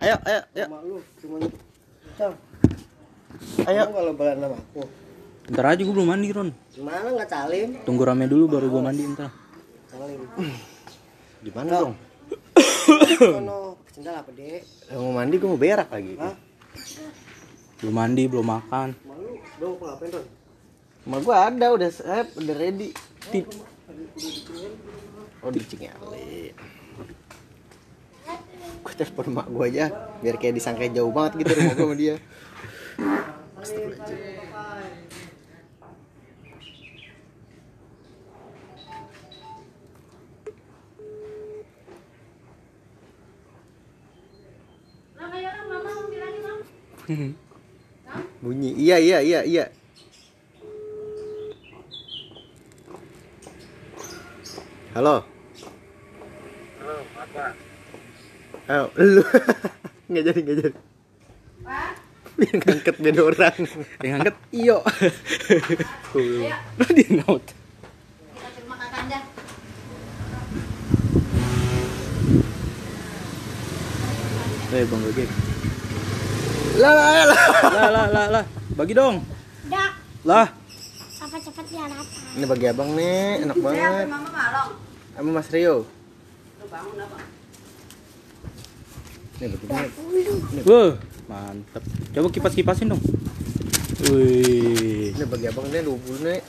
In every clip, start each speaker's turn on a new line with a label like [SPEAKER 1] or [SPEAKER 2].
[SPEAKER 1] Ayo, ayo, ayo.
[SPEAKER 2] Sama lu cuma
[SPEAKER 1] Ayo.
[SPEAKER 2] kalau balan sama aku
[SPEAKER 1] Ntar aja gue belum mandi, Ron.
[SPEAKER 2] Gimana nggak calim?
[SPEAKER 1] Tunggu rame dulu baru gue mandi ntar.
[SPEAKER 2] Calim
[SPEAKER 1] Di mana dong?
[SPEAKER 2] Sendal apa dek?
[SPEAKER 1] mau mandi gue mau berak lagi.
[SPEAKER 2] Hah?
[SPEAKER 1] Belum mandi, belum makan.
[SPEAKER 2] Malu dong ngapain Ron?
[SPEAKER 1] Rumah gue ada, udah siap, udah ready. Tip. Oh, di Cingale. Gue telepon emak gue aja, biar kayak disangka jauh banget gitu rumah gue sama dia. Bunyi. Iya, iya, iya, iya. Halo. Halo, apa? Ayo, lu. nggak jadi, nggak jadi. Dia ngangkat beda orang. Dia ngangkat, iyo. Lu dia ngaut. Eh, Bang Gojek. Lah, lah, lah. Lah, lah, lah, lah. Bagi dong.
[SPEAKER 3] Dak,
[SPEAKER 1] Lah.
[SPEAKER 3] cepat-cepat dia datang.
[SPEAKER 1] Ini bagi abang nih, enak banget. Sama Mas Rio. Ini. Wah, mantep. Coba kipas-kipasin dong. Wih. Ini bagi abang nih 20 nih.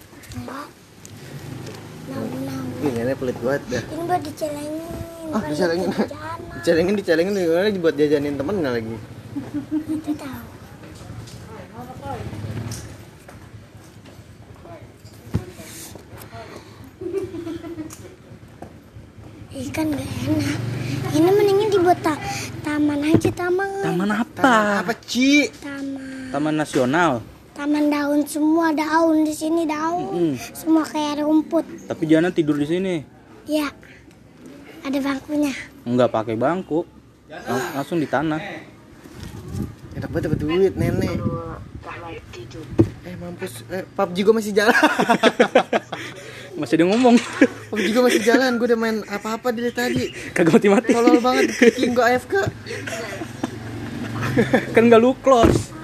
[SPEAKER 1] Ih, nenek pelit banget dah.
[SPEAKER 3] Ini buat dicelengin.
[SPEAKER 1] Ah, dicelengin. Dicelengin, dicelengin gimana buat jajanin temennya lagi.
[SPEAKER 3] Itu tahu. Ikan gak enak. Ini mendingin dibuat ta- taman aja taman.
[SPEAKER 1] Taman apa? Apa, Ci?
[SPEAKER 3] Taman.
[SPEAKER 1] Taman nasional.
[SPEAKER 3] Taman daun semua daun di sini daun.
[SPEAKER 1] Mm-mm.
[SPEAKER 3] Semua kayak rumput.
[SPEAKER 1] Tapi jangan tidur di sini.
[SPEAKER 3] Ya. Ada bangkunya.
[SPEAKER 1] Enggak pakai bangku. Lang- langsung di tanah. Enak banget dapat duit, nenek. Eh, mampus. Eh, PUBG gue masih jalan. masih dia ngomong. PUBG gue masih jalan. Gue udah main apa-apa dari tadi. Kagak mati-mati. Tolol banget. King gue AFK. kan gak lu close.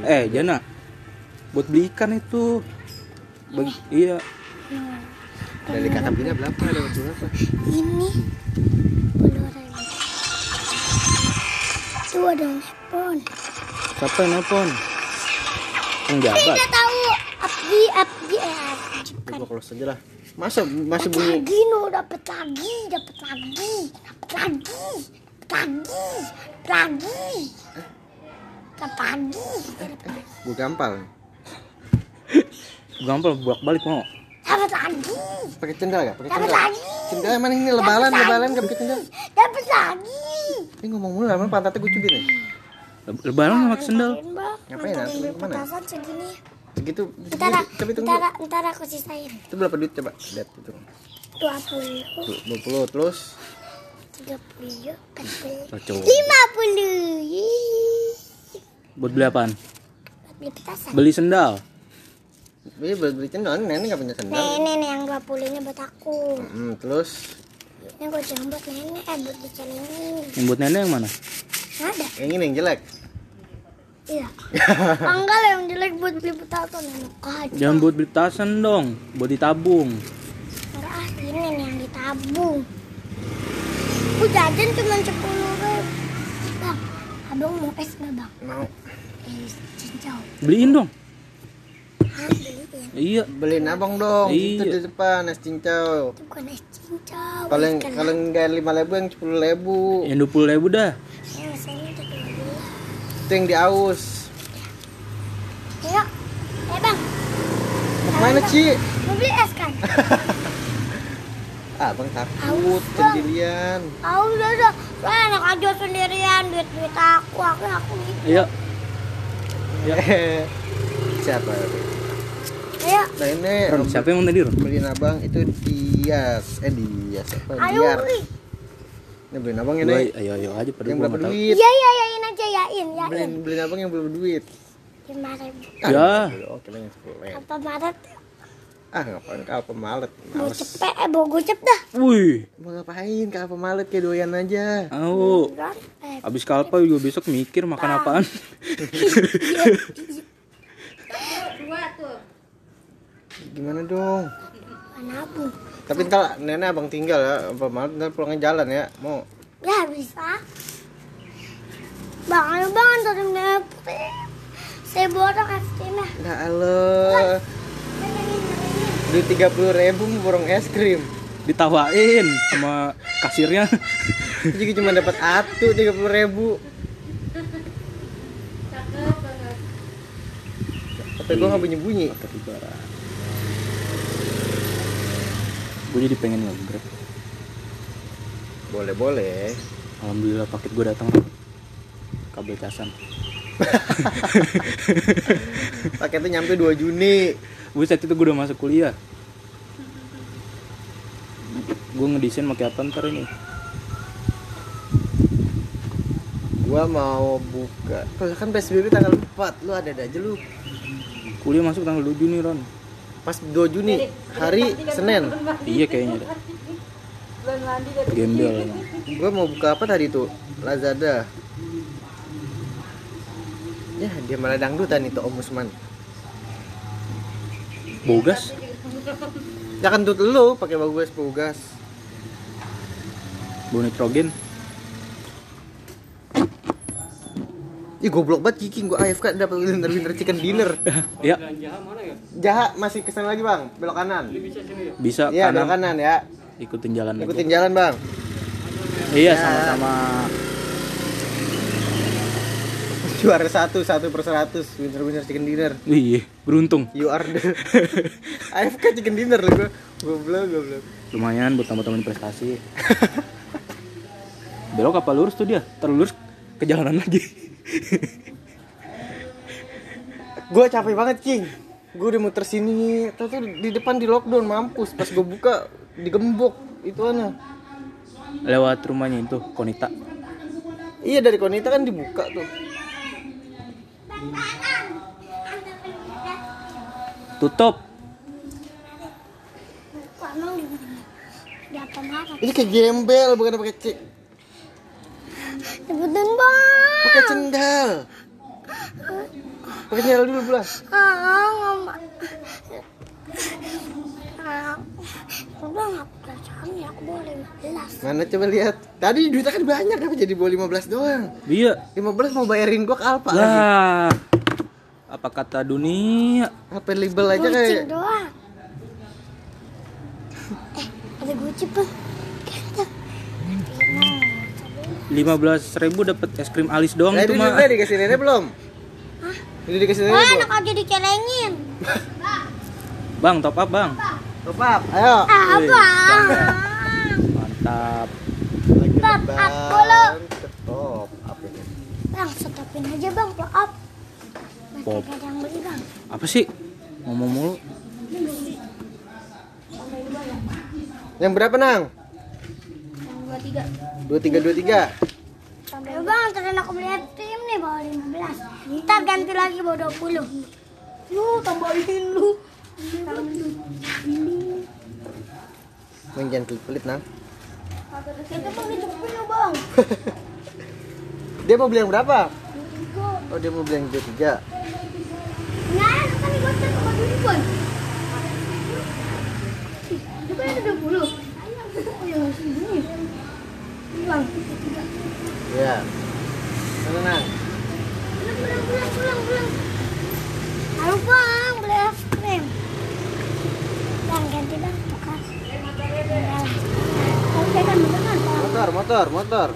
[SPEAKER 1] Eh, Jana. Buat beli ikan itu. Bagi, iya. Dari kakak bina berapa? Ada berapa?
[SPEAKER 3] Ini. Tuh ada telepon.
[SPEAKER 1] Siapa yang nelpon? Penjabat.
[SPEAKER 3] Tidak tahu Abdi Abdi eh Abdi bukan.
[SPEAKER 1] Gua close aja lah. Masa masih
[SPEAKER 3] Dapat
[SPEAKER 1] bunyi?
[SPEAKER 3] lagi no dapat lagi dapat lagi dapat lagi dapat lagi dapat lagi dapat lagi
[SPEAKER 1] Gua gampal. Gua gampal buak balik mau.
[SPEAKER 3] dapat lagi
[SPEAKER 1] Pakai cendal gak? Pakai cendal.
[SPEAKER 3] lagi
[SPEAKER 1] Cendal mana ini lebalan, lebalan gak pakai cendal.
[SPEAKER 3] dapat lagi
[SPEAKER 1] Ini ngomong mulu lama pantatnya gue cubit nih. Lebalan nggak pakai sendal. Ngapain,
[SPEAKER 3] Ke
[SPEAKER 1] mana?
[SPEAKER 3] petasan segini
[SPEAKER 1] Segitu.
[SPEAKER 3] ntar
[SPEAKER 1] Coba tunggu.
[SPEAKER 3] ntar ntar aku sisain
[SPEAKER 1] Itu berapa duit coba? Lihat itu.
[SPEAKER 3] dua puluh
[SPEAKER 1] Dua puluh terus.
[SPEAKER 3] tiga puluh empat puluh
[SPEAKER 1] Kacau.
[SPEAKER 3] lima puluh
[SPEAKER 1] Buat beli apaan?
[SPEAKER 3] beli petasan
[SPEAKER 1] Beli sendal. Iya buat beli cendal. Ini nenek nggak punya sendal.
[SPEAKER 3] Ini nih yang 20 ini buat aku.
[SPEAKER 1] Hmm, terus
[SPEAKER 3] Ini gue jangan buat nenek, eh buat dicelengin.
[SPEAKER 1] yang buat nenek yang mana?
[SPEAKER 3] Ada.
[SPEAKER 1] Yang ini yang jelek.
[SPEAKER 3] Iya. Enggak lah yang jelek buat beli petasan.
[SPEAKER 1] Jangan buat beli tasan dong, buat ditabung.
[SPEAKER 3] Enggak ah, ini nih yang ditabung. Aku jajan cuma 10 ribu. Bang, abang mau es nggak bang?
[SPEAKER 1] Mau.
[SPEAKER 3] Es cincau.
[SPEAKER 1] Beliin dong. Iya. Beliin abang dong.
[SPEAKER 3] Iya.
[SPEAKER 1] Itu di depan es cincau.
[SPEAKER 3] Itu bukan es cincau.
[SPEAKER 1] Kalau yang kalau enggak lima ribu yang sepuluh ribu.
[SPEAKER 4] Yang dua puluh ribu dah.
[SPEAKER 3] Beli.
[SPEAKER 1] Itu yang di aus.
[SPEAKER 3] Ayo. Eh bang,
[SPEAKER 1] Mau ke mana Ci?
[SPEAKER 3] mau beli es kan?
[SPEAKER 1] Ah bang takut sendirian.
[SPEAKER 3] Ah udah udah, Lah, enak aja sendirian duit duit aku, aku aku gitu.
[SPEAKER 4] Ayo.
[SPEAKER 1] Siapa?
[SPEAKER 3] Ayo,
[SPEAKER 1] Nah ini
[SPEAKER 4] Ron, siapa yang mau tadi Ron?
[SPEAKER 1] beliin abang itu Dias. Eh Dias apa?
[SPEAKER 3] ayo.
[SPEAKER 1] Diar. Ini beliin abang ini.
[SPEAKER 4] ayo ayo aja pada
[SPEAKER 1] Yang berapa duit?
[SPEAKER 3] Iya iya yain aja yain yain.
[SPEAKER 1] Beliin beliin abang yang belum duit.
[SPEAKER 3] Lima ribu.
[SPEAKER 4] Ya.
[SPEAKER 1] Oke, yang sepuluh ribu.
[SPEAKER 3] Apa Maret?
[SPEAKER 1] Ah ngapain ke Alfamalet?
[SPEAKER 3] Mau cepet, eh bawa gocep dah.
[SPEAKER 4] Wih,
[SPEAKER 1] Mau ngapain ke Alfamalet kayak doyan aja.
[SPEAKER 4] au.
[SPEAKER 3] Eh,
[SPEAKER 4] Abis kalpa juga besok mikir makan apaan.
[SPEAKER 1] Gimana dong?
[SPEAKER 3] mana pun.
[SPEAKER 1] Tapi ntar nenek abang tinggal ya, Alfamalet ntar pulangnya jalan ya. Mau
[SPEAKER 3] Ya bisa. Bang, ayo bang antarin Nepri. Saya borong es krimnya.
[SPEAKER 1] Nah alo, duit tiga puluh ribu mau borong es krim.
[SPEAKER 4] Ditawain sama kasirnya.
[SPEAKER 1] Juga cuma dapat atu tiga puluh ribu. Kata gue nggak bunyi bunyi.
[SPEAKER 4] Gue jadi pengen ngegrab.
[SPEAKER 1] Boleh boleh.
[SPEAKER 4] Alhamdulillah paket gue datang. Kabel casan.
[SPEAKER 1] Paketnya nyampe 2 Juni.
[SPEAKER 4] Buset itu gue udah masuk kuliah. Gue ngedesain pakai apa ntar ini?
[SPEAKER 1] Gua mau buka. Kalau kan PSBB tanggal 4, lu ada aja lu.
[SPEAKER 4] Kuliah masuk tanggal 2 Juni Ron.
[SPEAKER 1] Pas 2 Juni, hari Senin.
[SPEAKER 4] Iya kayaknya deh. Gembel.
[SPEAKER 1] Gua mau buka apa tadi tuh? Lazada. Ya, dia malah dangdutan itu Om Usman.
[SPEAKER 4] Bogas?
[SPEAKER 1] Ya kan tuh lu pakai bagus bogas.
[SPEAKER 4] Bau nitrogen?
[SPEAKER 1] Ih goblok banget Kiki gua AFK dapat winner winner chicken dinner.
[SPEAKER 4] ya,
[SPEAKER 1] Jahat masih ke sana lagi, Bang. Belok kanan.
[SPEAKER 4] bisa
[SPEAKER 1] Iya, belok
[SPEAKER 4] kanan.
[SPEAKER 1] kanan ya.
[SPEAKER 4] Ikutin jalan
[SPEAKER 1] Ikutin
[SPEAKER 4] aja.
[SPEAKER 1] jalan, Bang.
[SPEAKER 4] Iya,
[SPEAKER 1] Ya.
[SPEAKER 4] sama-sama.
[SPEAKER 1] Juara satu, satu per seratus winner winner chicken dinner.
[SPEAKER 4] Wih, beruntung.
[SPEAKER 1] You are the AFK chicken dinner lu gua. Goblok, goblok.
[SPEAKER 4] Lumayan buat tambah-tambahin prestasi. Belok apa lurus tuh dia? Terlurus ke jalanan lagi.
[SPEAKER 1] Gue capek banget, King. Gue udah muter sini, tuh tuh di depan di lockdown mampus. Pas gue buka digembok itu ana.
[SPEAKER 4] Lewat rumahnya itu, Konita.
[SPEAKER 1] Iya dari Konita kan dibuka tuh.
[SPEAKER 4] Tutup.
[SPEAKER 1] Ini kayak gembel bukan pakai cek,
[SPEAKER 3] Sebutin bang.
[SPEAKER 1] pakai cendal. Pakai cendal dulu bulan.
[SPEAKER 3] Ah, nggak ma- Ah, udah nggak perasaan ya aku boleh 15
[SPEAKER 1] Mana coba lihat. Tadi duitnya kan banyak kenapa jadi bawa 15 doang?
[SPEAKER 4] Iya.
[SPEAKER 1] 15 mau bayarin gua ke Alfa lagi.
[SPEAKER 4] Lah. Apa kata dunia?
[SPEAKER 1] HP label aja kayak
[SPEAKER 3] doang eh ada gucip bang
[SPEAKER 4] 15 ribu dapat es krim alis doang
[SPEAKER 1] nah,
[SPEAKER 4] itu mah.
[SPEAKER 1] Udah dikasih nenek belum? Hah? Udah dikasih nenek
[SPEAKER 3] Wah,
[SPEAKER 1] belum?
[SPEAKER 3] anak aja dicelengin.
[SPEAKER 4] bang, top up, Bang.
[SPEAKER 1] Top up, ayo.
[SPEAKER 3] Ah, abang
[SPEAKER 4] Mantap.
[SPEAKER 1] Lagi
[SPEAKER 3] top up dulu.
[SPEAKER 1] Top up.
[SPEAKER 3] Bang, setopin aja, Bang, top up.
[SPEAKER 4] Pop. Apa sih? Ngomong mulu.
[SPEAKER 1] Yang berapa, Nang? Yang 23.
[SPEAKER 3] Dua tiga.
[SPEAKER 1] 2323.
[SPEAKER 3] Ayo bang, antarin aku beli krim nih bawa 15. Ntar ganti lagi bawa 20. Lu tambahin lu.
[SPEAKER 1] Bang jangan pelit-pelit, Nang.
[SPEAKER 3] Kita bang dicepin lu bang.
[SPEAKER 1] Dia mau beli yang berapa? Oh, dia mau beli yang 23.
[SPEAKER 3] Nah, kan gue cek sama Dukun. Dukun ada 20. Oh ya, segini. Bang,
[SPEAKER 1] Ya. Mana, Nang?
[SPEAKER 3] pulang, pulang, pulang, pulang, pulang. Ayo bang, beli es krim. Bang, ganti bang, bukan.
[SPEAKER 1] Motor, motor, motor.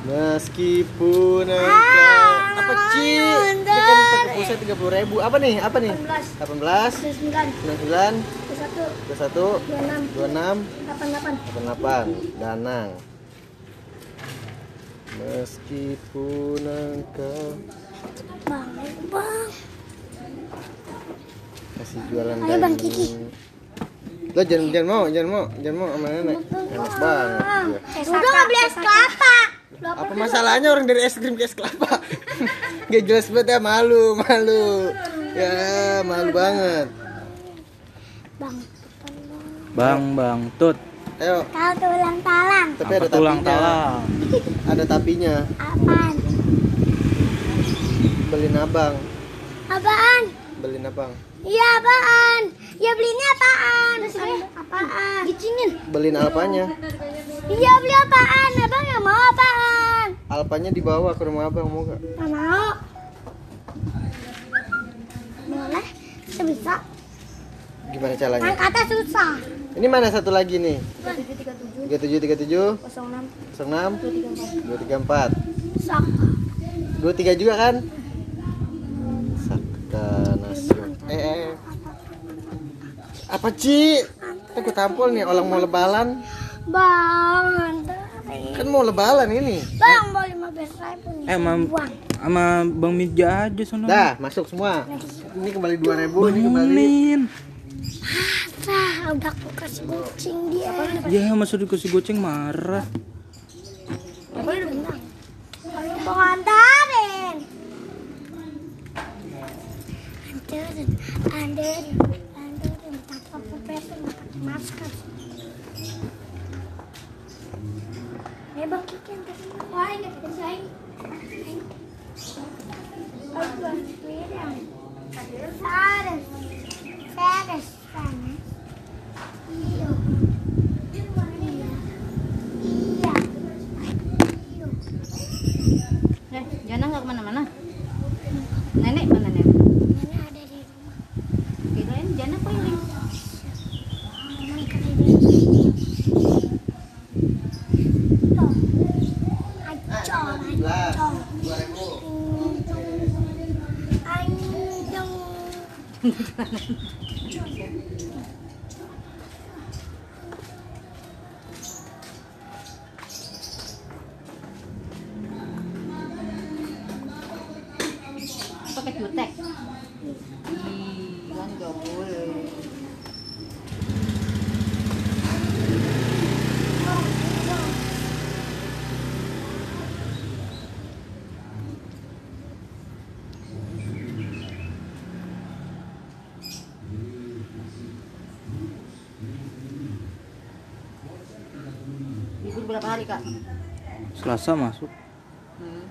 [SPEAKER 1] Meskipun
[SPEAKER 3] Ah,
[SPEAKER 1] engkau apa Ci? Ini kan pakai pulsa 30 ribu. Apa nih? Apa nih? 18,
[SPEAKER 3] 29,
[SPEAKER 1] 99,
[SPEAKER 3] 21,
[SPEAKER 1] 21,
[SPEAKER 3] 26, 88.
[SPEAKER 1] 28, 88, Danang. Meskipun engkau
[SPEAKER 3] Bang, bang.
[SPEAKER 1] kasih jualan
[SPEAKER 3] Ayo, Bang. Kiki.
[SPEAKER 1] Lo jangan jangan mau, jangan mau, jangan mau sama nenek. Enak banget. dia.
[SPEAKER 3] Udah nggak beli es kelapa.
[SPEAKER 1] Apa masalahnya orang dari es krim ke es kelapa? Gak jelas banget ya malu, malu. Ya malu banget.
[SPEAKER 3] Bang.
[SPEAKER 4] Bang, bang, tut.
[SPEAKER 1] Ayo,
[SPEAKER 3] Kau tulang talang.
[SPEAKER 1] tapi
[SPEAKER 4] Apa
[SPEAKER 1] ada
[SPEAKER 4] tulang
[SPEAKER 1] tapinya.
[SPEAKER 4] talang?
[SPEAKER 1] Ada tapinya.
[SPEAKER 3] Apaan?
[SPEAKER 1] Beliin abang.
[SPEAKER 3] Apaan?
[SPEAKER 1] Beliin abang.
[SPEAKER 3] Iya apaan? Ya belinya apaan? Apaan? Gicingin.
[SPEAKER 1] Beliin alpanya.
[SPEAKER 3] Iya beli apaan? Abang nggak mau apaan?
[SPEAKER 1] Alpanya dibawa ke rumah abang mau gak?
[SPEAKER 3] Nggak mau. Boleh? Bisa.
[SPEAKER 1] Gimana caranya?
[SPEAKER 3] Angkatnya susah.
[SPEAKER 1] Ini mana satu lagi nih? 3737
[SPEAKER 3] 06
[SPEAKER 1] 06 234
[SPEAKER 3] Sok.
[SPEAKER 1] 23 juga kan? Sakta nasi. Eh, eh, eh. Apa Ci? Aku tampol nih orang mau lebalan.
[SPEAKER 3] Bang.
[SPEAKER 1] Kan mau lebalan ini.
[SPEAKER 3] Bang, mau 15 ribu nih.
[SPEAKER 4] Eh, mam, sama Bang Mija aja sono.
[SPEAKER 1] Dah, masuk semua. Ini kembali 2000, ini kembali
[SPEAKER 4] Bangunin.
[SPEAKER 3] Marah, udah aku kasih kucing dia.
[SPEAKER 4] Ya, masa dikasih goceng marah.
[SPEAKER 3] Bentar. Mau antarin. Antarin, antarin, antarin. Tanpa profesor, nggak pakai masker. Eh, bang Kiki antarin. Wah, bilang. Sares,
[SPEAKER 5] Pakai jutek. Ih, kan nggak boleh. Berapa hari kak?
[SPEAKER 4] Selasa masuk.
[SPEAKER 5] Hmm.